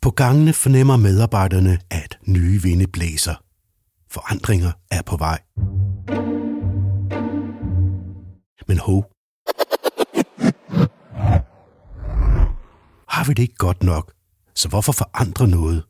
På gangene fornemmer medarbejderne, at nye vinde blæser. Forandringer er på vej. Men ho. Har vi det ikke godt nok? Så hvorfor forandre noget?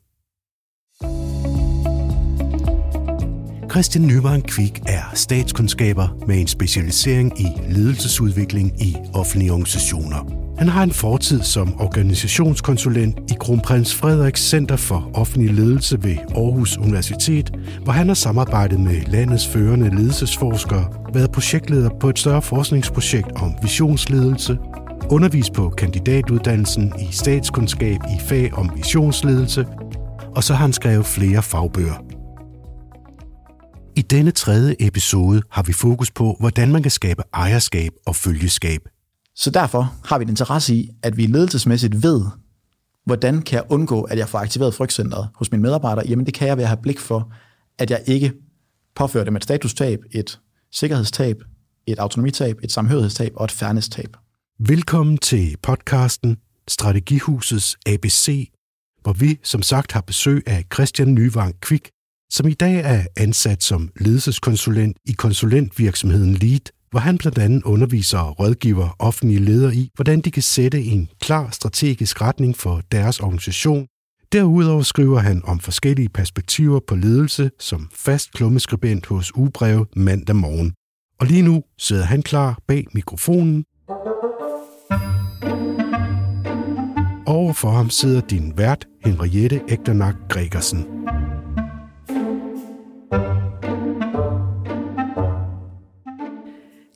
Christian Nyvang Kvik er statskundskaber med en specialisering i ledelsesudvikling i offentlige organisationer. Han har en fortid som organisationskonsulent i Kronprins Frederiks Center for Offentlig Ledelse ved Aarhus Universitet, hvor han har samarbejdet med landets førende ledelsesforskere, været projektleder på et større forskningsprojekt om visionsledelse, undervist på kandidatuddannelsen i statskundskab i fag om visionsledelse, og så har han skrevet flere fagbøger. I denne tredje episode har vi fokus på, hvordan man kan skabe ejerskab og følgeskab. Så derfor har vi en interesse i, at vi ledelsesmæssigt ved, hvordan kan jeg undgå, at jeg får aktiveret frygtcentret hos mine medarbejdere? Jamen det kan jeg ved at have blik for, at jeg ikke påfører dem et statustab, et sikkerhedstab, et autonomitab, et samhørighedstab og et fairness-tab. Velkommen til podcasten Strategihusets ABC, hvor vi som sagt har besøg af Christian Nyvang Kvik, som i dag er ansat som ledelseskonsulent i konsulentvirksomheden Lead, hvor han blandt andet underviser og rådgiver offentlige ledere i, hvordan de kan sætte en klar strategisk retning for deres organisation. Derudover skriver han om forskellige perspektiver på ledelse som fast klummeskribent hos Ugebrev mandag morgen. Og lige nu sidder han klar bag mikrofonen. Overfor ham sidder din vært, Henriette Ægternak Gregersen.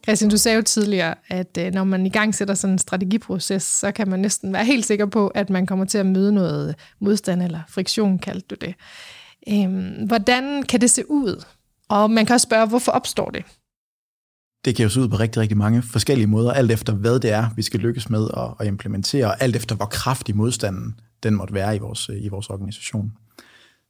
Christian, du sagde jo tidligere, at øh, når man i gang sætter sådan en strategiproces, så kan man næsten være helt sikker på, at man kommer til at møde noget modstand eller friktion, kaldte du det. Øhm, hvordan kan det se ud? Og man kan også spørge, hvorfor opstår det? Det kan jo se ud på rigtig, rigtig mange forskellige måder, alt efter hvad det er, vi skal lykkes med at, at implementere, og alt efter hvor kraftig modstanden den måtte være i vores, øh, i vores organisation.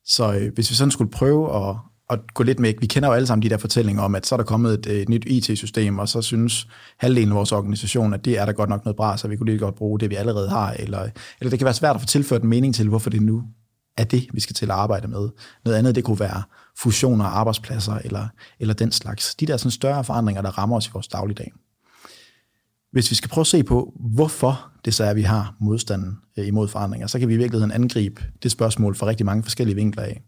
Så øh, hvis vi sådan skulle prøve at, at gå lidt med, vi kender jo alle sammen de der fortællinger om, at så er der kommet et, et nyt IT-system, og så synes halvdelen af vores organisation, at det er der godt nok noget bra, så vi kunne lige godt bruge det, vi allerede har, eller, eller det kan være svært at få tilført en mening til, hvorfor det nu er det, vi skal til at arbejde med. Noget andet, det kunne være fusioner af arbejdspladser, eller, eller den slags. De der sådan større forandringer, der rammer os i vores dagligdag. Hvis vi skal prøve at se på, hvorfor det så er, at vi har modstanden eh, imod forandringer, så kan vi i virkeligheden angribe det spørgsmål fra rigtig mange forskellige vinkler af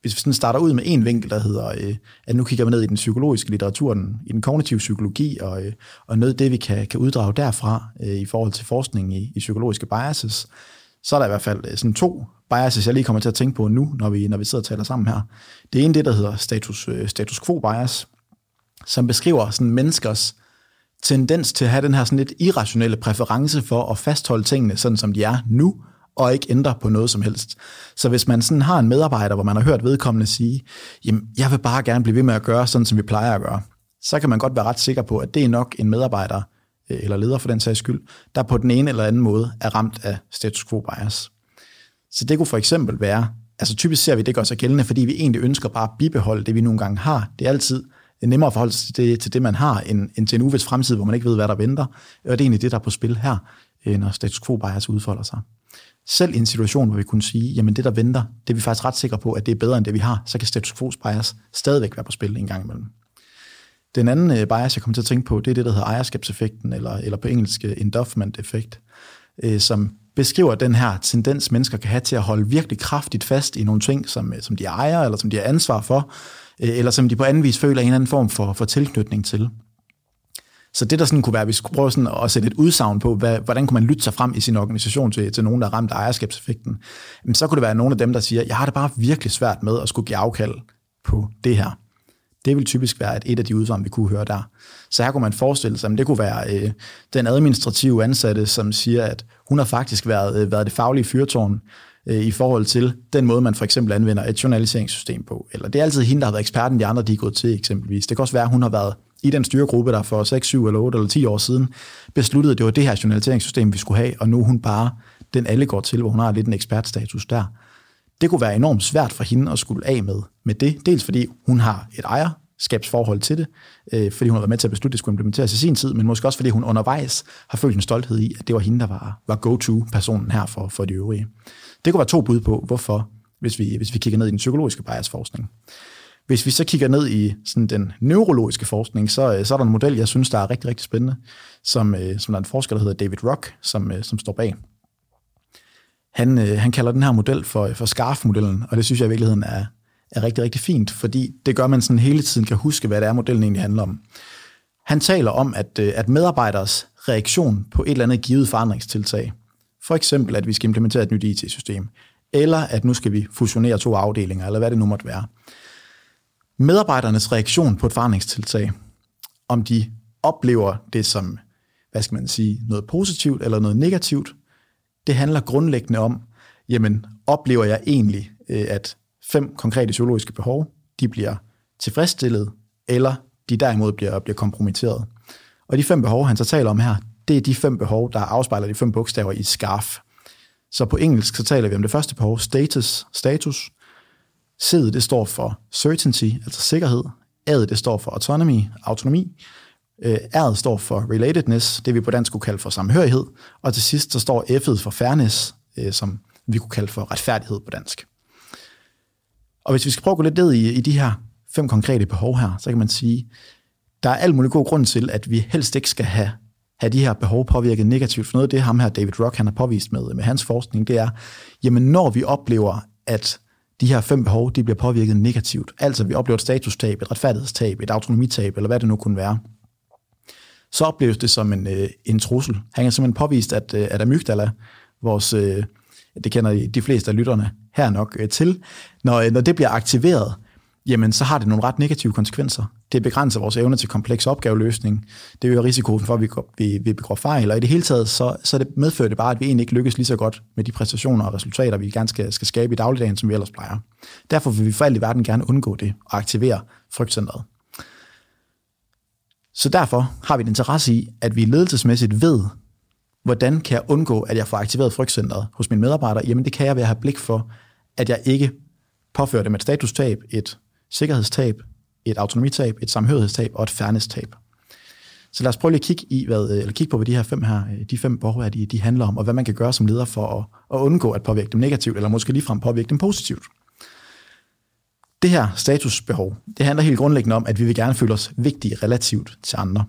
hvis vi sådan starter ud med en vinkel, der hedder, øh, at nu kigger vi ned i den psykologiske litteratur, den, i den kognitive psykologi, og, øh, og noget af det, vi kan, kan uddrage derfra øh, i forhold til forskning i, i psykologiske biases, så er der i hvert fald øh, sådan to biases, jeg lige kommer til at tænke på nu, når vi, når vi sidder og taler sammen her. Det ene det, der hedder status, øh, status quo bias, som beskriver sådan menneskers tendens til at have den her sådan lidt irrationelle præference for at fastholde tingene sådan, som de er nu, og ikke ændre på noget som helst. Så hvis man sådan har en medarbejder, hvor man har hørt vedkommende sige, jamen, jeg vil bare gerne blive ved med at gøre sådan, som vi plejer at gøre, så kan man godt være ret sikker på, at det er nok en medarbejder, øh, eller leder for den sags skyld, der på den ene eller anden måde er ramt af status quo bias. Så det kunne for eksempel være, altså typisk ser vi det gør sig gældende, fordi vi egentlig ønsker bare at bibeholde det, vi nogle gange har. Det er altid nemmere at forholde sig til det, til det man har, end, end til en uvis fremtid, hvor man ikke ved, hvad der venter. Og det er egentlig det, der er på spil her, øh, når status quo bias udfolder sig selv i en situation, hvor vi kunne sige, jamen det, der venter, det er vi faktisk ret sikre på, at det er bedre end det, vi har, så kan status quo bias stadigvæk være på spil en gang imellem. Den anden øh, bias, jeg kommer til at tænke på, det er det, der hedder ejerskabseffekten, eller, eller på engelsk øh, endowment-effekt, øh, som beskriver den her tendens, mennesker kan have til at holde virkelig kraftigt fast i nogle ting, som, som de ejer, eller som de har ansvar for, Øh, eller som de på anden vis føler en eller anden form for, for tilknytning til. Så det der sådan kunne være, at vi skulle prøve sådan at sætte et udsagn på, hvad, hvordan kunne man lytte sig frem i sin organisation til, til nogen, der er ramt af ejerskabseffekten, men så kunne det være nogle af dem, der siger, jeg har det bare virkelig svært med at skulle give afkald på det her. Det vil typisk være at et af de udsagn, vi kunne høre der. Så her kunne man forestille sig, at det kunne være øh, den administrative ansatte, som siger, at hun har faktisk været, øh, været det faglige fyrtårn øh, i forhold til den måde, man for eksempel anvender et journaliseringssystem på. Eller det er altid hende, der har været eksperten, de andre de er gået til eksempelvis. Det kan også være, at hun har været i den styregruppe, der for 6, 7 eller 8 eller 10 år siden besluttede, at det var det her journaliseringssystem, vi skulle have, og nu er hun bare den alle går til, hvor hun har lidt en ekspertstatus der. Det kunne være enormt svært for hende at skulle af med, med det, dels fordi hun har et ejer, skabsforhold til det, øh, fordi hun har været med til at beslutte, at det skulle implementeres i sin tid, men måske også fordi hun undervejs har følt en stolthed i, at det var hende, der var, var go-to-personen her for, for de øvrige. Det kunne være to bud på, hvorfor, hvis vi, hvis vi kigger ned i den psykologiske biasforskning. Hvis vi så kigger ned i sådan den neurologiske forskning, så, øh, så er der en model, jeg synes, der er rigtig, rigtig spændende, som, øh, som der er en forsker, der hedder David Rock, som, øh, som står bag. Han, han kalder den her model for, for SCARF-modellen, og det synes jeg i virkeligheden er, er rigtig, rigtig fint, fordi det gør, at man sådan hele tiden kan huske, hvad det er, modellen egentlig handler om. Han taler om, at, at medarbejderes reaktion på et eller andet givet forandringstiltag, for eksempel at vi skal implementere et nyt IT-system, eller at nu skal vi fusionere to afdelinger, eller hvad det nu måtte være, medarbejdernes reaktion på et forandringstiltag, om de oplever det som, hvad skal man sige, noget positivt eller noget negativt, det handler grundlæggende om, jamen, oplever jeg egentlig, øh, at fem konkrete psykologiske behov, de bliver tilfredsstillet, eller de derimod bliver, bliver kompromitteret. Og de fem behov, han så taler om her, det er de fem behov, der afspejler de fem bogstaver i SCARF. Så på engelsk så taler vi om det første behov, status, status. C'et, det står for certainty, altså sikkerhed. A'et, det står for autonomy, autonomi. Øh, R'et står for relatedness, det vi på dansk kunne kalde for samhørighed. Og til sidst, så står F'et for fairness, øh, som vi kunne kalde for retfærdighed på dansk. Og hvis vi skal prøve at gå lidt ned i, i de her fem konkrete behov her, så kan man sige, der er alt muligt god grund til, at vi helst ikke skal have, have de her behov påvirket negativt. For noget af det, ham her David Rock han har påvist med, med hans forskning, det er, jamen når vi oplever, at de her fem behov, de bliver påvirket negativt. Altså, vi oplever et statustab, et retfærdighedstab, et autonomitab, eller hvad det nu kunne være. Så opleves det som en, øh, en trussel. Han har simpelthen påvist, at, øh, at amygdala, vores, øh, det kender de fleste af lytterne her nok øh, til, når, øh, når det bliver aktiveret, jamen så har det nogle ret negative konsekvenser. Det begrænser vores evne til kompleks opgaveløsning. Det øger risikoen for, at vi, vi, vi begår fejl, og i det hele taget, så, så det medfører det bare, at vi egentlig ikke lykkes lige så godt med de præstationer og resultater, vi gerne skal, skal skabe i dagligdagen, som vi ellers plejer. Derfor vil vi for alt i verden gerne undgå det og aktivere frygtcentret. Så derfor har vi en interesse i, at vi ledelsesmæssigt ved, hvordan kan jeg undgå, at jeg får aktiveret frygtcentret hos mine medarbejdere? Jamen det kan jeg ved at have blik for, at jeg ikke påfører dem et statustab, et sikkerhedstab, et autonomitab, et samhørighedstab og et fairness-tab. Så lad os prøve lige at kigge, i, hvad, øh, eller kigge på, hvad de her fem, her, øh, de fem behov er, de, de handler om, og hvad man kan gøre som leder for at, at undgå at påvirke dem negativt, eller måske ligefrem påvirke dem positivt. Det her statusbehov, det handler helt grundlæggende om, at vi vil gerne føle os vigtige relativt til andre.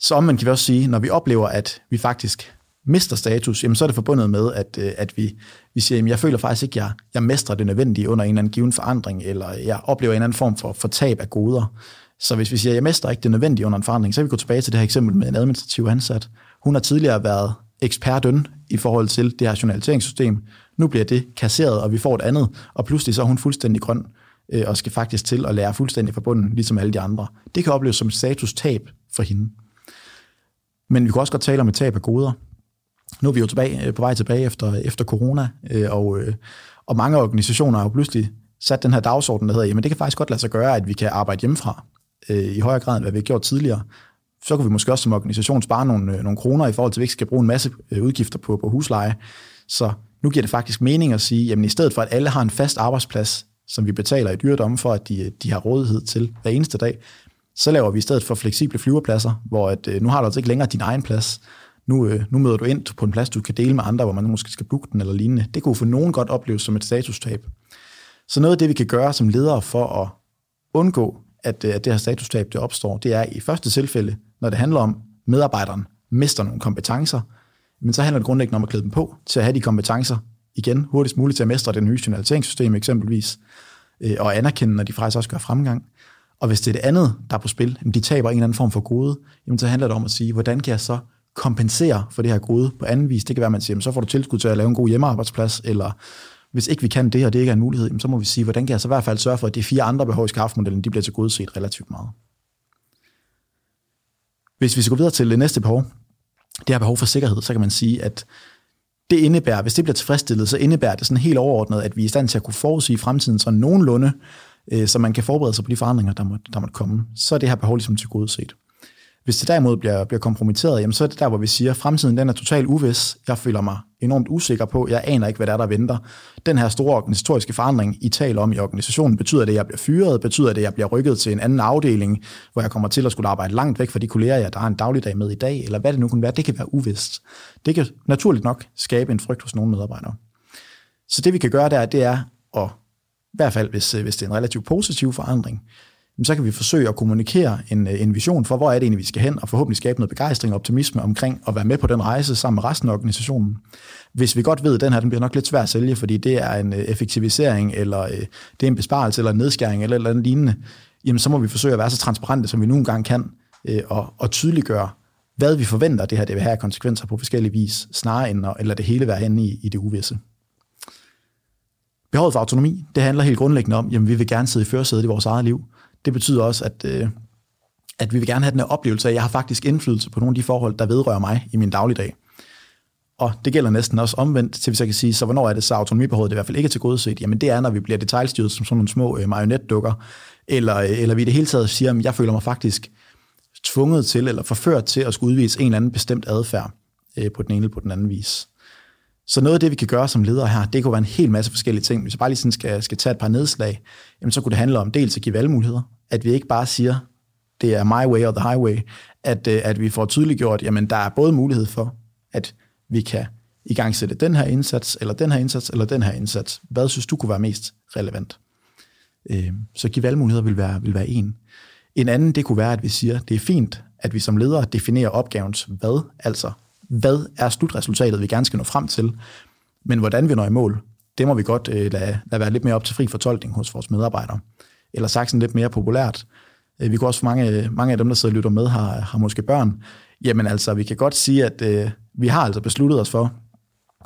Så om man kan vi også sige, når vi oplever, at vi faktisk mister status, jamen så er det forbundet med, at, øh, at vi, vi siger, jamen jeg føler faktisk ikke, at jeg, jeg mestrer det nødvendige under en eller anden given forandring, eller jeg oplever en eller anden form for, for tab af goder. Så hvis vi siger, at jeg mestrer ikke det nødvendige under en forandring, så kan vi gå tilbage til det her eksempel med en administrativ ansat. Hun har tidligere været ekspertøn i forhold til det her journaliseringssystem. Nu bliver det kasseret, og vi får et andet, og pludselig så er hun fuldstændig grøn øh, og skal faktisk til at lære fuldstændig fra bunden, ligesom alle de andre. Det kan opleves som et status-tab for hende. Men vi kan også godt tale om et tab af goder. Nu er vi jo tilbage, øh, på vej tilbage efter, efter corona, øh, og, øh, og mange organisationer har jo pludselig sat den her dagsorden, der hedder, jamen det kan faktisk godt lade sig gøre, at vi kan arbejde hjemmefra øh, i højere grad, end hvad vi har gjort tidligere. Så kan vi måske også som organisation spare nogle, øh, nogle kroner i forhold til, at vi ikke skal bruge en masse udgifter på, på husleje. Så nu giver det faktisk mening at sige, jamen i stedet for, at alle har en fast arbejdsplads, som vi betaler i dyredomme for, at de, de har rådighed til hver eneste dag, så laver vi i stedet for fleksible flyverpladser, hvor at, nu har du altså ikke længere din egen plads, nu, øh, nu møder du ind på en plads, du kan dele med andre, hvor man måske skal booke den eller lignende. Det kunne for nogen godt opleves som et statustab. Så noget af det, vi kan gøre som ledere for at undgå, at, øh, at det her statustab det opstår, det er i første tilfælde, når det handler om, medarbejderen mister nogle kompetencer, men så handler det grundlæggende om at klæde dem på til at have de kompetencer igen hurtigst muligt til at mestre det nye journaliseringssystem eksempelvis, øh, og anerkende, når de faktisk også gør fremgang. Og hvis det er det andet, der er på spil, de taber en eller anden form for gode, jamen så handler det om at sige, hvordan kan jeg så kompensere for det her gode på anden vis. Det kan være, at man siger, så får du tilskud til at lave en god hjemmearbejdsplads, eller hvis ikke vi kan det, og det ikke er en mulighed, så må vi sige, hvordan kan jeg så i hvert fald sørge for, at de fire andre behov i skaffemodellen, de bliver til godset relativt meget. Hvis vi skal gå videre til det næste behov, det her behov for sikkerhed, så kan man sige, at det indebærer, hvis det bliver tilfredsstillet, så indebærer det sådan helt overordnet, at vi er i stand til at kunne forudsige fremtiden så nogenlunde, øh, så man kan forberede sig på de forandringer, der måtte, der måtte komme. Så er det her behov ligesom til godset. Hvis det derimod bliver, bliver kompromitteret, jamen så er det der, hvor vi siger, at fremtiden den er totalt uvis. Jeg føler mig enormt usikker på. Jeg aner ikke, hvad der er, der venter. Den her store organisatoriske forandring, I taler om i organisationen, betyder det, at jeg bliver fyret? Betyder det, at jeg bliver rykket til en anden afdeling, hvor jeg kommer til at skulle arbejde langt væk fra de kolleger, jeg der har en dagligdag med i dag? Eller hvad det nu kunne være, det kan være uvist. Det kan naturligt nok skabe en frygt hos nogle medarbejdere. Så det vi kan gøre der, det er at, i hvert fald hvis, hvis det er en relativt positiv forandring, så kan vi forsøge at kommunikere en, øh, en vision for, hvor er det egentlig, vi skal hen, og forhåbentlig skabe noget begejstring og optimisme omkring at være med på den rejse sammen med resten af organisationen. Hvis vi godt ved, at den her den bliver nok lidt svær at sælge, fordi det er en øh, effektivisering, eller øh, det er en besparelse, eller en nedskæring, eller eller andet lignende, jamen så må vi forsøge at være så transparente, som vi nogle gange kan, og, og tydeliggøre, hvad vi forventer, det her det vil have konsekvenser på forskellige vis, snarere end at eller det hele være henne i, i det uvisse. Behovet for autonomi, det handler helt grundlæggende om, jamen vi vil gerne sidde i førersædet i vores eget liv. Det betyder også, at, øh, at vi vil gerne have den her oplevelse af, at jeg har faktisk indflydelse på nogle af de forhold, der vedrører mig i min dagligdag. Og det gælder næsten også omvendt, til vi så kan sige, så hvornår er det så autonomibehovet det i hvert fald ikke er til godset? Jamen det er, når vi bliver detaljstyret som sådan nogle små øh, marionetdukker, eller, øh, eller vi i det hele taget siger, at jeg føler mig faktisk tvunget til, eller forført til at skulle udvise en eller anden bestemt adfærd øh, på den ene eller på den anden vis. Så noget af det, vi kan gøre som ledere her, det kunne være en hel masse forskellige ting. Hvis jeg bare lige sådan skal, skal tage et par nedslag, jamen så kunne det handle om dels at give valgmuligheder. At vi ikke bare siger, det er my way or the highway. At, øh, at vi får tydeliggjort, jamen der er både mulighed for, at vi kan i gang sætte den her indsats, eller den her indsats, eller den her indsats. Hvad synes du kunne være mest relevant? Øh, så give valgmuligheder vil være, vil være en. En anden, det kunne være, at vi siger, det er fint, at vi som ledere definerer opgavens hvad, altså hvad er slutresultatet, vi gerne skal nå frem til. Men hvordan vi når i mål, det må vi godt øh, lade, lade være lidt mere op til fri fortolkning hos vores medarbejdere. Eller sagt sådan lidt mere populært. Øh, vi kunne også, mange, mange af dem, der sidder og lytter med, har, har måske børn. Jamen altså, vi kan godt sige, at øh, vi har altså besluttet os for,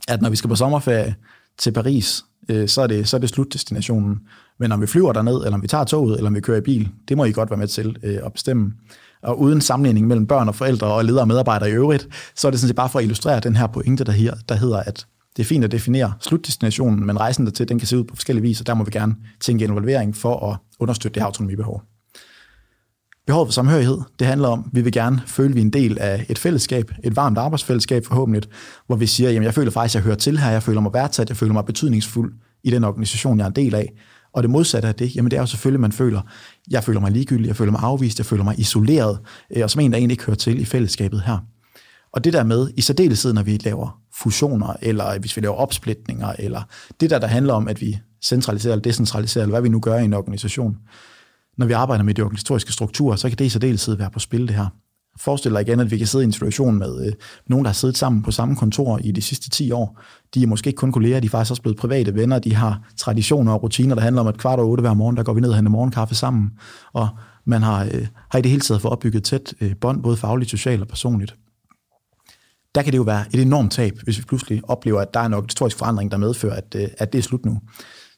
at når vi skal på sommerferie til Paris, øh, så, er det, så er det slutdestinationen. Men om vi flyver derned, eller om vi tager toget, eller om vi kører i bil, det må I godt være med til øh, at bestemme og uden sammenligning mellem børn og forældre og ledere og medarbejdere i øvrigt, så er det sådan set bare for at illustrere den her pointe, der, her, der hedder, at det er fint at definere slutdestinationen, men rejsen dertil, den kan se ud på forskellige vis, og der må vi gerne tænke involvering for at understøtte det her autonomibehov. Behovet for samhørighed, det handler om, at vi vil gerne føle, at vi er en del af et fællesskab, et varmt arbejdsfællesskab forhåbentlig, hvor vi siger, at jeg føler faktisk, at jeg hører til her, jeg føler mig værdsat, jeg føler mig betydningsfuld i den organisation, jeg er en del af. Og det modsatte af det, jamen det er jo selvfølgelig, at man føler, jeg føler mig ligegyldig, jeg føler mig afvist, jeg føler mig isoleret, øh, og som en, der egentlig ikke hører til i fællesskabet her. Og det der med, i særdeleshed, når vi laver fusioner, eller hvis vi laver opsplitninger, eller det der, der handler om, at vi centraliserer eller decentraliserer, eller hvad vi nu gør i en organisation. Når vi arbejder med de organisatoriske strukturer, så kan det i særdeleshed være på spil det her. Forestil dig igen, at vi kan sidde i en situation med øh, nogen, der har siddet sammen på samme kontor i de sidste 10 år. De er måske ikke kun kolleger, de er faktisk også blevet private venner. De har traditioner og rutiner, der handler om, at kvart over otte hver morgen, der går vi ned og henter morgenkaffe sammen. Og man har, øh, har i det hele taget fået opbygget tæt øh, bånd, både fagligt, socialt og personligt. Der kan det jo være et enormt tab, hvis vi pludselig oplever, at der er en organisatorisk forandring, der medfører, at, øh, at det er slut nu.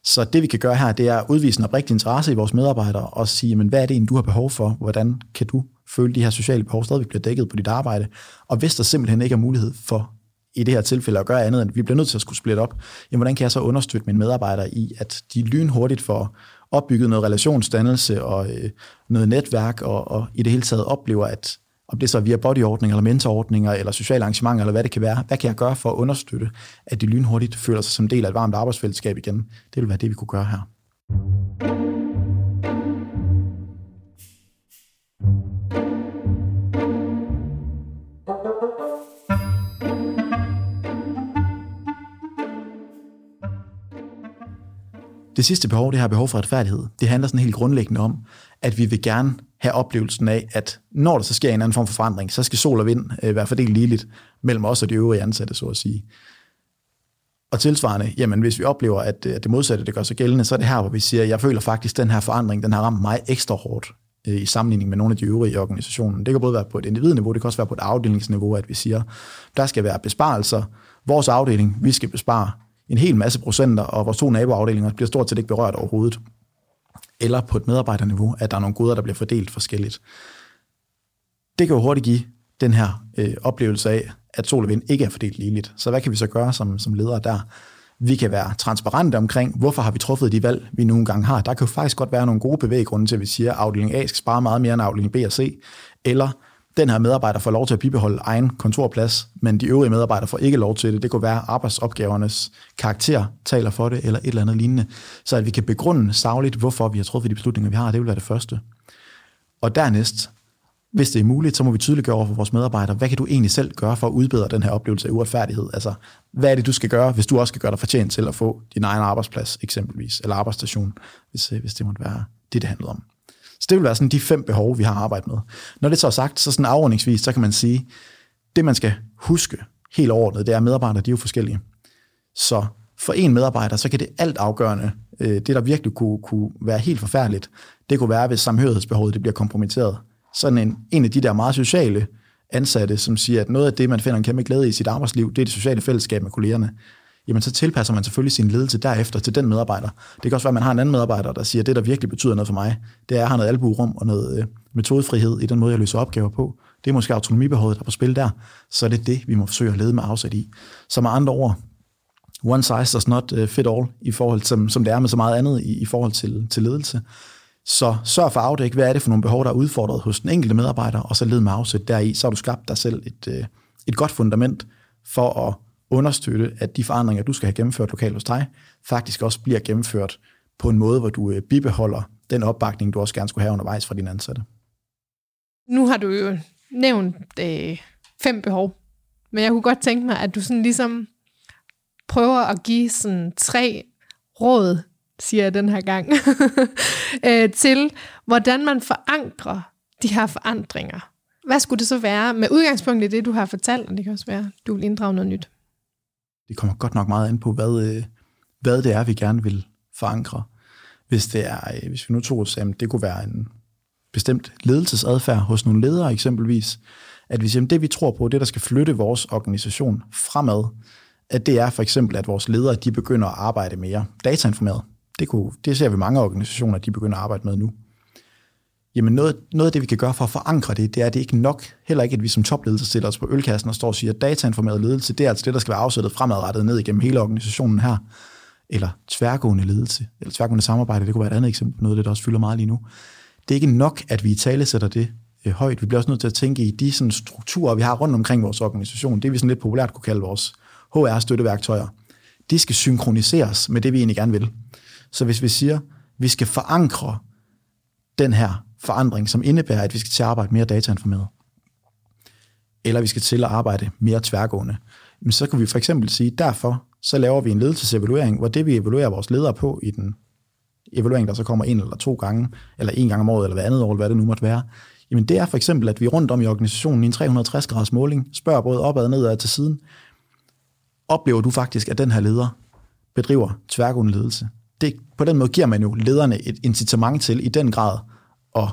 Så det vi kan gøre her, det er at udvise en oprigtig interesse i vores medarbejdere og sige, men hvad er det egentlig, du har behov for? Hvordan kan du føle, de her sociale behov stadigvæk bliver dækket på dit arbejde? Og hvis der simpelthen ikke er mulighed for i det her tilfælde at gøre andet, end vi bliver nødt til at skulle splitte op, jamen hvordan kan jeg så understøtte mine medarbejdere i, at de lynhurtigt får opbygget noget relationsdannelse og øh, noget netværk, og, og i det hele taget oplever, at om det så er via bodyordninger, eller mentorordninger, eller sociale arrangementer, eller hvad det kan være. Hvad kan jeg gøre for at understøtte, at de lynhurtigt føler sig som del af et varmt arbejdsfællesskab igen? Det vil være det, vi kunne gøre her. Det sidste behov, det her behov for retfærdighed, det handler sådan helt grundlæggende om, at vi vil gerne have oplevelsen af, at når der så sker en anden form for forandring, så skal sol og vind øh, være fordelt ligeligt mellem os og de øvrige ansatte, så at sige. Og tilsvarende, jamen hvis vi oplever, at, øh, at det modsatte det gør sig gældende, så er det her, hvor vi siger, at jeg føler faktisk, at den her forandring, den har ramt mig ekstra hårdt øh, i sammenligning med nogle af de øvrige i organisationen. Det kan både være på et individniveau, det kan også være på et afdelingsniveau, at vi siger, der skal være besparelser. Vores afdeling, vi skal bespare en hel masse procenter, og vores to naboafdelinger bliver stort set ikke berørt overhovedet. Eller på et medarbejderniveau, at der er nogle goder, der bliver fordelt forskelligt. Det kan jo hurtigt give den her øh, oplevelse af, at sol og vind ikke er fordelt ligeligt. Så hvad kan vi så gøre som, som ledere der? Vi kan være transparente omkring, hvorfor har vi truffet de valg, vi nogle gange har. Der kan jo faktisk godt være nogle gode bevæggrunde til, at vi siger, at afdeling A skal spare meget mere end afdeling B og C, eller den her medarbejder får lov til at bibeholde egen kontorplads, men de øvrige medarbejdere får ikke lov til det. Det kunne være, at arbejdsopgavernes karakter taler for det, eller et eller andet lignende. Så at vi kan begrunde sagligt, hvorfor vi har truffet de beslutninger, vi har, det vil være det første. Og dernæst, hvis det er muligt, så må vi tydeliggøre over for vores medarbejdere, hvad kan du egentlig selv gøre for at udbedre den her oplevelse af uretfærdighed? Altså, hvad er det, du skal gøre, hvis du også skal gøre dig fortjent til at få din egen arbejdsplads, eksempelvis, eller arbejdsstation, hvis, hvis det måtte være det, det handler om. Så det vil være sådan de fem behov, vi har arbejdet med. Når det så er sagt, så sådan afrundingsvis, så kan man sige, det man skal huske helt overordnet, det er, at medarbejdere de er jo forskellige. Så for en medarbejder, så kan det alt afgørende, øh, det der virkelig kunne, kunne være helt forfærdeligt, det kunne være, hvis samhørighedsbehovet det bliver kompromitteret. Sådan en, en af de der meget sociale ansatte, som siger, at noget af det, man finder en kæmpe glæde i sit arbejdsliv, det er det sociale fællesskab med kollegerne jamen så tilpasser man selvfølgelig sin ledelse derefter til den medarbejder. Det kan også være, at man har en anden medarbejder, der siger, at det, der virkelig betyder noget for mig, det er, at jeg har noget albuerum og noget øh, metodefrihed i den måde, jeg løser opgaver på. Det er måske autonomibehovet, der er på spil der. Så er det det, vi må forsøge at lede med afsæt i. Så med andre ord, one size does not øh, fit all, i forhold til, som, som det er med så meget andet i, i forhold til, til ledelse. Så sørg for at afdække, hvad er det for nogle behov, der er udfordret hos den enkelte medarbejder, og så led med afsæt deri, så har du skabt dig selv et, øh, et godt fundament for at understøtte, at de forandringer, du skal have gennemført lokalt hos dig, faktisk også bliver gennemført på en måde, hvor du øh, bibeholder den opbakning, du også gerne skulle have undervejs fra dine ansatte. Nu har du jo nævnt øh, fem behov, men jeg kunne godt tænke mig, at du sådan ligesom prøver at give sådan tre råd, siger jeg den her gang, øh, til hvordan man forankrer de her forandringer. Hvad skulle det så være med udgangspunkt i det, du har fortalt, og det kan også være, du vil inddrage noget nyt? Det kommer godt nok meget an på, hvad, øh, hvad det er, vi gerne vil forankre. Hvis, det er, øh, hvis vi nu tog os, at det kunne være en bestemt ledelsesadfærd hos nogle ledere eksempelvis, at vi siger, det vi tror på, det der skal flytte vores organisation fremad, at det er for eksempel, at vores ledere de begynder at arbejde mere datainformeret. Det, kunne, det ser vi mange organisationer, de begynder at arbejde med nu. Jamen noget, noget af det, vi kan gøre for at forankre det, det er, at det ikke nok, heller ikke, at vi som topledelse stiller os på ølkassen og står og siger, at datainformeret ledelse, det er altså det, der skal være afsættet fremadrettet ned igennem hele organisationen her. Eller tværgående ledelse, eller tværgående samarbejde, det kunne være et andet eksempel, noget af det, der også fylder meget lige nu. Det er ikke nok, at vi i tale sætter det øh, højt. Vi bliver også nødt til at tænke i de sådan, strukturer, vi har rundt omkring vores organisation. Det vi sådan lidt populært kunne kalde vores HR-støtteværktøjer. De skal synkroniseres med det, vi egentlig gerne vil. Så hvis vi siger, vi skal forankre den her forandring, som indebærer, at vi skal til at arbejde mere datainformeret, eller vi skal til at arbejde mere tværgående, men så kan vi for eksempel sige, derfor så laver vi en ledelsesevaluering, hvor det vi evaluerer vores ledere på i den evaluering, der så kommer en eller to gange, eller en gang om året, eller hver andet år, eller hvad det nu måtte være, jamen det er for eksempel, at vi rundt om i organisationen i en 360-graders måling spørger både opad og nedad til siden, oplever du faktisk, at den her leder bedriver tværgående ledelse? Det, på den måde giver man jo lederne et incitament til i den grad at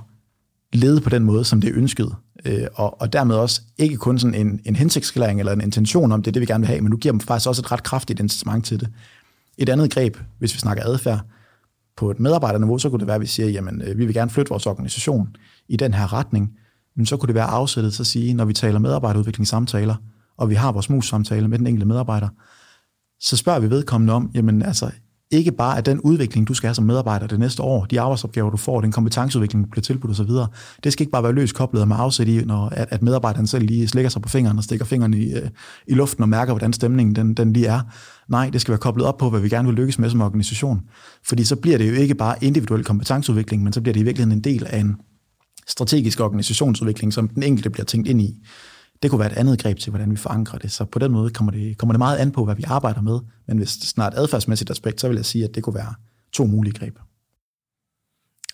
lede på den måde, som det er ønsket. Øh, og, og dermed også ikke kun sådan en, en hensigtsklæring eller en intention om, det er det, vi gerne vil have, men du giver dem faktisk også et ret kraftigt incitament til det. Et andet greb, hvis vi snakker adfærd, på et medarbejderniveau, så kunne det være, at vi siger, jamen, øh, vi vil gerne flytte vores organisation i den her retning. Men så kunne det være afsættet til at sige, når vi taler medarbejderudviklingssamtaler, og vi har vores mus-samtale med den enkelte medarbejder, så spørger vi vedkommende om, jamen altså, ikke bare at den udvikling, du skal have som medarbejder det næste år, de arbejdsopgaver, du får, den kompetenceudvikling, du bliver tilbudt osv., det skal ikke bare være løst koblet med afsæt i, når at, at medarbejderen selv lige slikker sig på fingeren og stikker fingeren i, øh, i luften og mærker, hvordan stemningen den, den lige er. Nej, det skal være koblet op på, hvad vi gerne vil lykkes med som organisation. Fordi så bliver det jo ikke bare individuel kompetenceudvikling, men så bliver det i virkeligheden en del af en strategisk organisationsudvikling, som den enkelte bliver tænkt ind i det kunne være et andet greb til, hvordan vi forankrer det. Så på den måde kommer det, kommer det meget an på, hvad vi arbejder med. Men hvis det snart adfærdsmæssigt aspekt, så vil jeg sige, at det kunne være to mulige greb.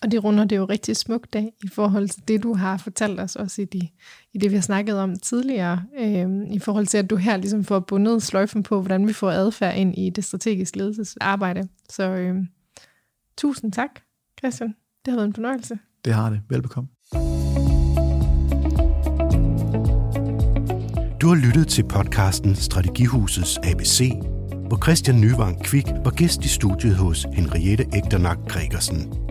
Og det runder det jo rigtig smukt af i forhold til det, du har fortalt os også i, de, i det, vi har snakket om tidligere, øh, i forhold til, at du her ligesom får bundet sløjfen på, hvordan vi får adfærd ind i det strategiske ledelsesarbejde. Så øh, tusind tak, Christian. Det har været en fornøjelse. Det har det. Velbekomme. Du har lyttet til podcasten Strategihusets ABC, hvor Christian Nyvang Kvik var gæst i studiet hos Henriette Egternak Gregersen.